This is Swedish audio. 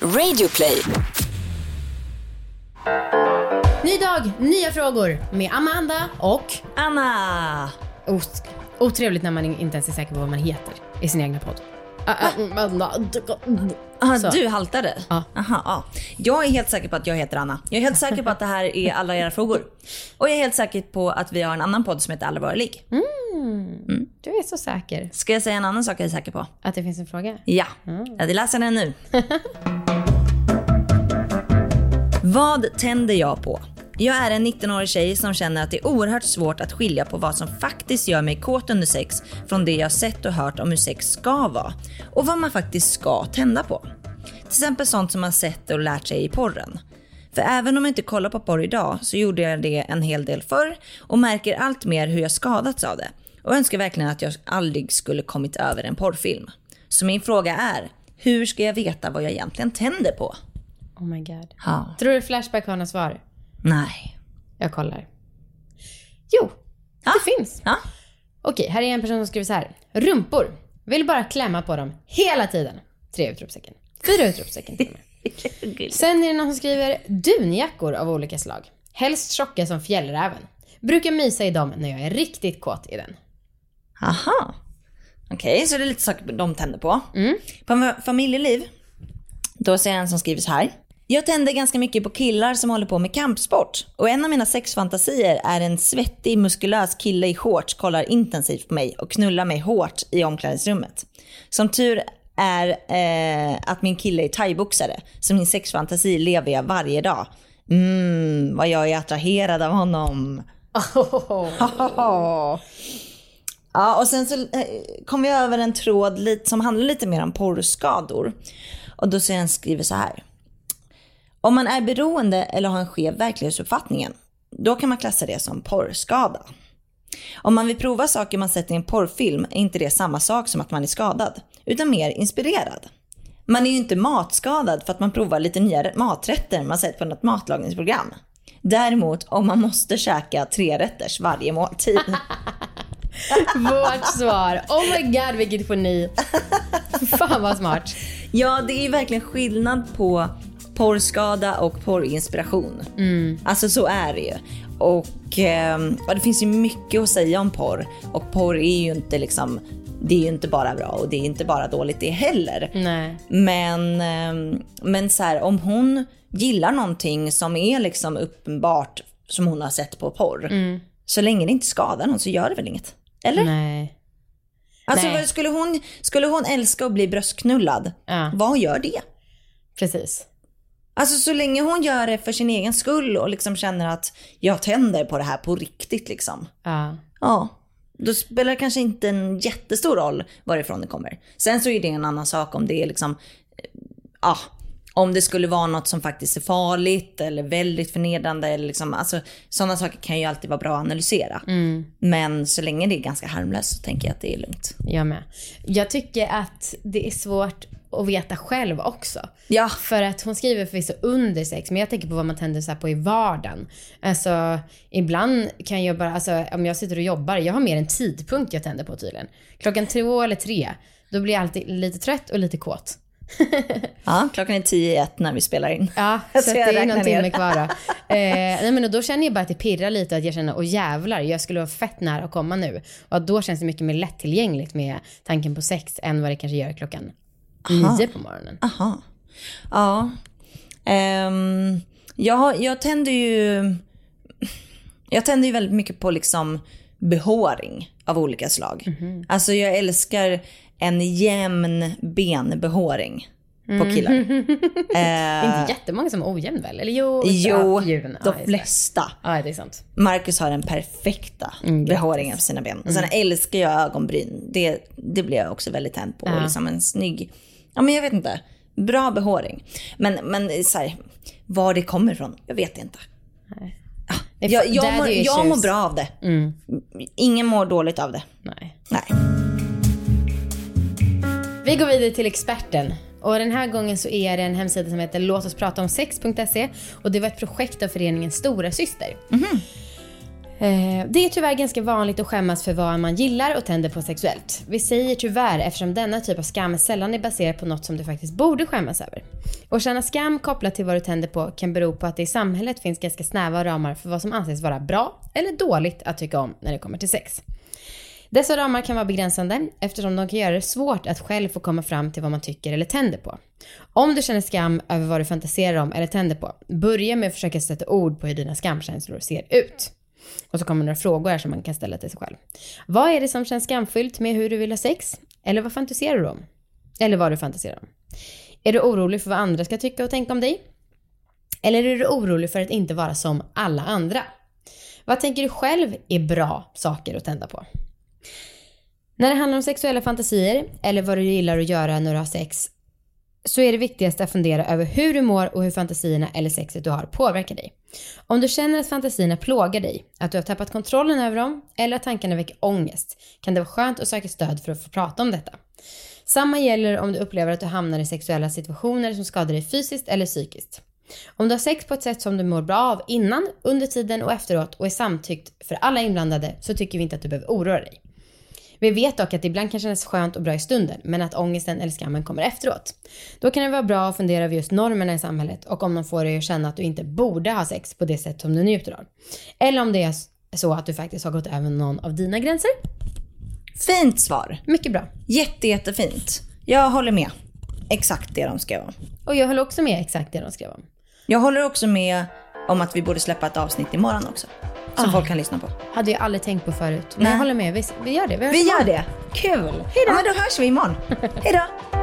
Radioplay. Ny dag, nya frågor med Amanda och... Anna! Ot- otrevligt när man inte ens är säker på vad man heter i sin egna podd. Ah, ah, Amanda. Ah, du haltade? Ja. Aha, ja. Jag är helt säker på att jag heter Anna. Jag är helt säker på att det här är alla era frågor. Och jag är helt säker på att vi har en annan podd som heter Alla våra ligg. Du är så säker Ska jag säga en annan sak jag är säker på? att det finns en fråga. Ja, jag läser den nu. vad tänder jag på? Jag är en 19-årig tjej som känner att det är oerhört svårt att skilja på vad som faktiskt gör mig kåt under sex från det jag sett och hört om hur sex ska vara. Och vad man faktiskt ska tända på. Till exempel sånt som man sett och lärt sig i porren. För även om jag inte kollar på porr idag så gjorde jag det en hel del förr och märker allt mer hur jag skadats av det. Och önskar verkligen att jag aldrig skulle kommit över en porrfilm. Så min fråga är, hur ska jag veta vad jag egentligen tänder på? Oh my god. Ja. Tror du Flashback har något svar? Nej. Jag kollar. Jo, Ja. det finns. Ja. Okej, här är en person som skriver så här. Rumpor. Vill bara klämma på dem hela tiden. Tre utropstecken. Fyra utropstecken till och med. Sen är det någon som skriver dunjackor av olika slag. Helst tjocka som fjällräven. Brukar mysa i dem när jag är riktigt kåt i den. Aha. Okej, så det är lite saker de tänder på. På fa- familjeliv, då ser jag en som skriver så här. Jag tänder ganska mycket på killar som håller på med kampsport. Och en av mina sexfantasier är en svettig, muskulös kille i shorts kollar intensivt på mig och knullar mig hårt i omklädningsrummet. Som tur är eh, att min kille är thaiboxare, så min sexfantasi lever jag varje dag. Mm, vad jag är attraherad av honom. Ja, och sen så eh, kom vi över en tråd som handlar lite mer om porrskador. Och då ser en skriver så här. Om man är beroende eller har en skev verklighetsuppfattning, då kan man klassa det som porrskada. Om man vill prova saker man sett i en porrfilm är inte det samma sak som att man är skadad, utan mer inspirerad. Man är ju inte matskadad för att man provar lite nya maträtter man sett på något matlagningsprogram. Däremot om man måste käka tre rätters varje måltid. Vårt svar. Oh my god vilket geni. Fan vad smart. Ja, det är ju verkligen skillnad på porrskada och porrinspiration. Alltså så är det ju. Och ehm, ja, det finns ju mycket att säga om porr. Och porr är ju inte liksom, det är ju inte bara bra och det är inte bara dåligt det heller. Nej. Men, ehm, men så här, om hon gillar någonting som är liksom uppenbart som hon har sett på porr. Så länge det inte skadar någon så gör det väl inget? Eller? Nej. Alltså Nej. skulle hon, skulle hon älska att bli bröstknullad, Ja. vad gör det? Precis. Alltså så länge hon gör det för sin egen skull och liksom känner att jag tänder på det här på riktigt liksom. Ja. Ja, då spelar det kanske inte en jättestor roll varifrån det kommer. Sen så är det en annan sak om det är liksom, eh, ja, om det skulle vara något som faktiskt är farligt eller väldigt förnedrande eller liksom, alltså sådana saker kan ju alltid vara bra att analysera. Men så länge det är ganska harmlöst så tänker jag att det är lugnt. Jag med. Jag tycker att det är svårt att veta själv också. Ja. För att hon skriver förvisso under sex, men jag tänker på vad man tänder så på i vardagen. Alltså, ibland kan jag bara, alltså om jag sitter och jobbar, jag har mer en tidpunkt jag tänder på tydligen. Klockan två eller tre, då blir jag alltid lite trött och lite kåt. Ja, klockan är tio i ett när vi spelar in. Ja, så jag det är någon timme kvar då. Eh, nej men och då känner jag bara att det pirrar lite och att jag känner, åh jävlar, jag skulle vara fett nära att komma nu. Och då känns det mycket mer lättillgängligt med tanken på sex än vad det kanske gör klockan nio på morgonen. Aha. Ja. Ehm, jag, jag tänder ju... Jag tänder ju väldigt mycket på liksom behåring av olika slag. Alltså jag älskar en jämn benbehåring på killar. Det är inte jättemånga som är ojämn väl? Eller jo, Jo, djuren. de flesta. Ja, det är sant. Marcus har den perfekta behåringen på sina ben. Och sen älskar jag ögonbryn. Det, det blir jag också väldigt tänd på. Ja. Liksom en snygg, ja men jag vet inte. Bra behåring. Men, men så här, var det kommer ifrån, jag vet inte. Ja, Det är jag, jag, mår, jag mår bra av det. Ingen mår dåligt av det. Nej. Nej. Vi går vidare till experten. Och den här gången så är det en hemsida som heter låt oss prata om sex.se och det var ett projekt av föreningen Stora Syster. Eh, Eh, det är tyvärr ganska vanligt att skämmas för vad man gillar och tänder på sexuellt. Vi säger tyvärr eftersom denna typ av skam sällan är baserad på något som du faktiskt borde skämmas över. Och känna skam kopplat till vad du tänder på kan bero på att det i samhället finns ganska snäva ramar för vad som anses vara bra eller dåligt att tycka om när det kommer till sex. Dessa ramar kan vara begränsande eftersom de kan göra det svårt att själv få komma fram till vad man tycker eller tänder på. Om du känner skam över vad du fantiserar om eller tänder på, börja med att försöka sätta ord på hur dina skamkänslor ser ut. Och så kommer några frågor här som man kan ställa till sig själv. Vad är det som känns skamfyllt med hur du vill ha sex? Eller vad fantiserar du om? Eller vad du fantiserar om. Är du orolig för vad andra ska tycka och tänka om dig? Eller är du orolig för att inte vara som alla andra? Vad tänker du själv är bra saker att tända på? När det handlar om sexuella fantasier eller vad du gillar att göra när du har sex så är det viktigaste att fundera över hur du mår och hur fantasierna eller sexet du har påverkar dig. Om du känner att fantasierna plågar dig, att du har tappat kontrollen över dem eller att tankarna väcker ångest kan det vara skönt att söka stöd för att få prata om detta. Samma gäller om du upplever att du hamnar i sexuella situationer som skadar dig fysiskt eller psykiskt. Om du har sex på ett sätt som du mår bra av innan, under tiden och efteråt och är samtyckt för alla inblandade så tycker vi inte att du behöver oroa dig. Vi vet dock att det ibland kan kännas skönt och bra i stunden, men att ångesten eller skammen kommer efteråt. Då kan det vara bra att fundera över just normerna i samhället och om de får dig att känna att du inte borde ha sex på det sätt som du njuter av. Eller om det är så att du faktiskt har gått över någon av dina gränser. Fint svar. Mycket bra. Jätte, jättefint. Jag håller med. Exakt det de skrev om. Och jag håller också med exakt det de skrev om. Jag håller också med om att vi borde släppa ett avsnitt imorgon också. Som Ah. folk kan lyssna på. Hade jag aldrig tänkt på förut. Men Nej. jag håller med. Vi, vi gör det. Vi, Vi gör det. Kul. Ja, men då hörs vi imorgon. Hej då.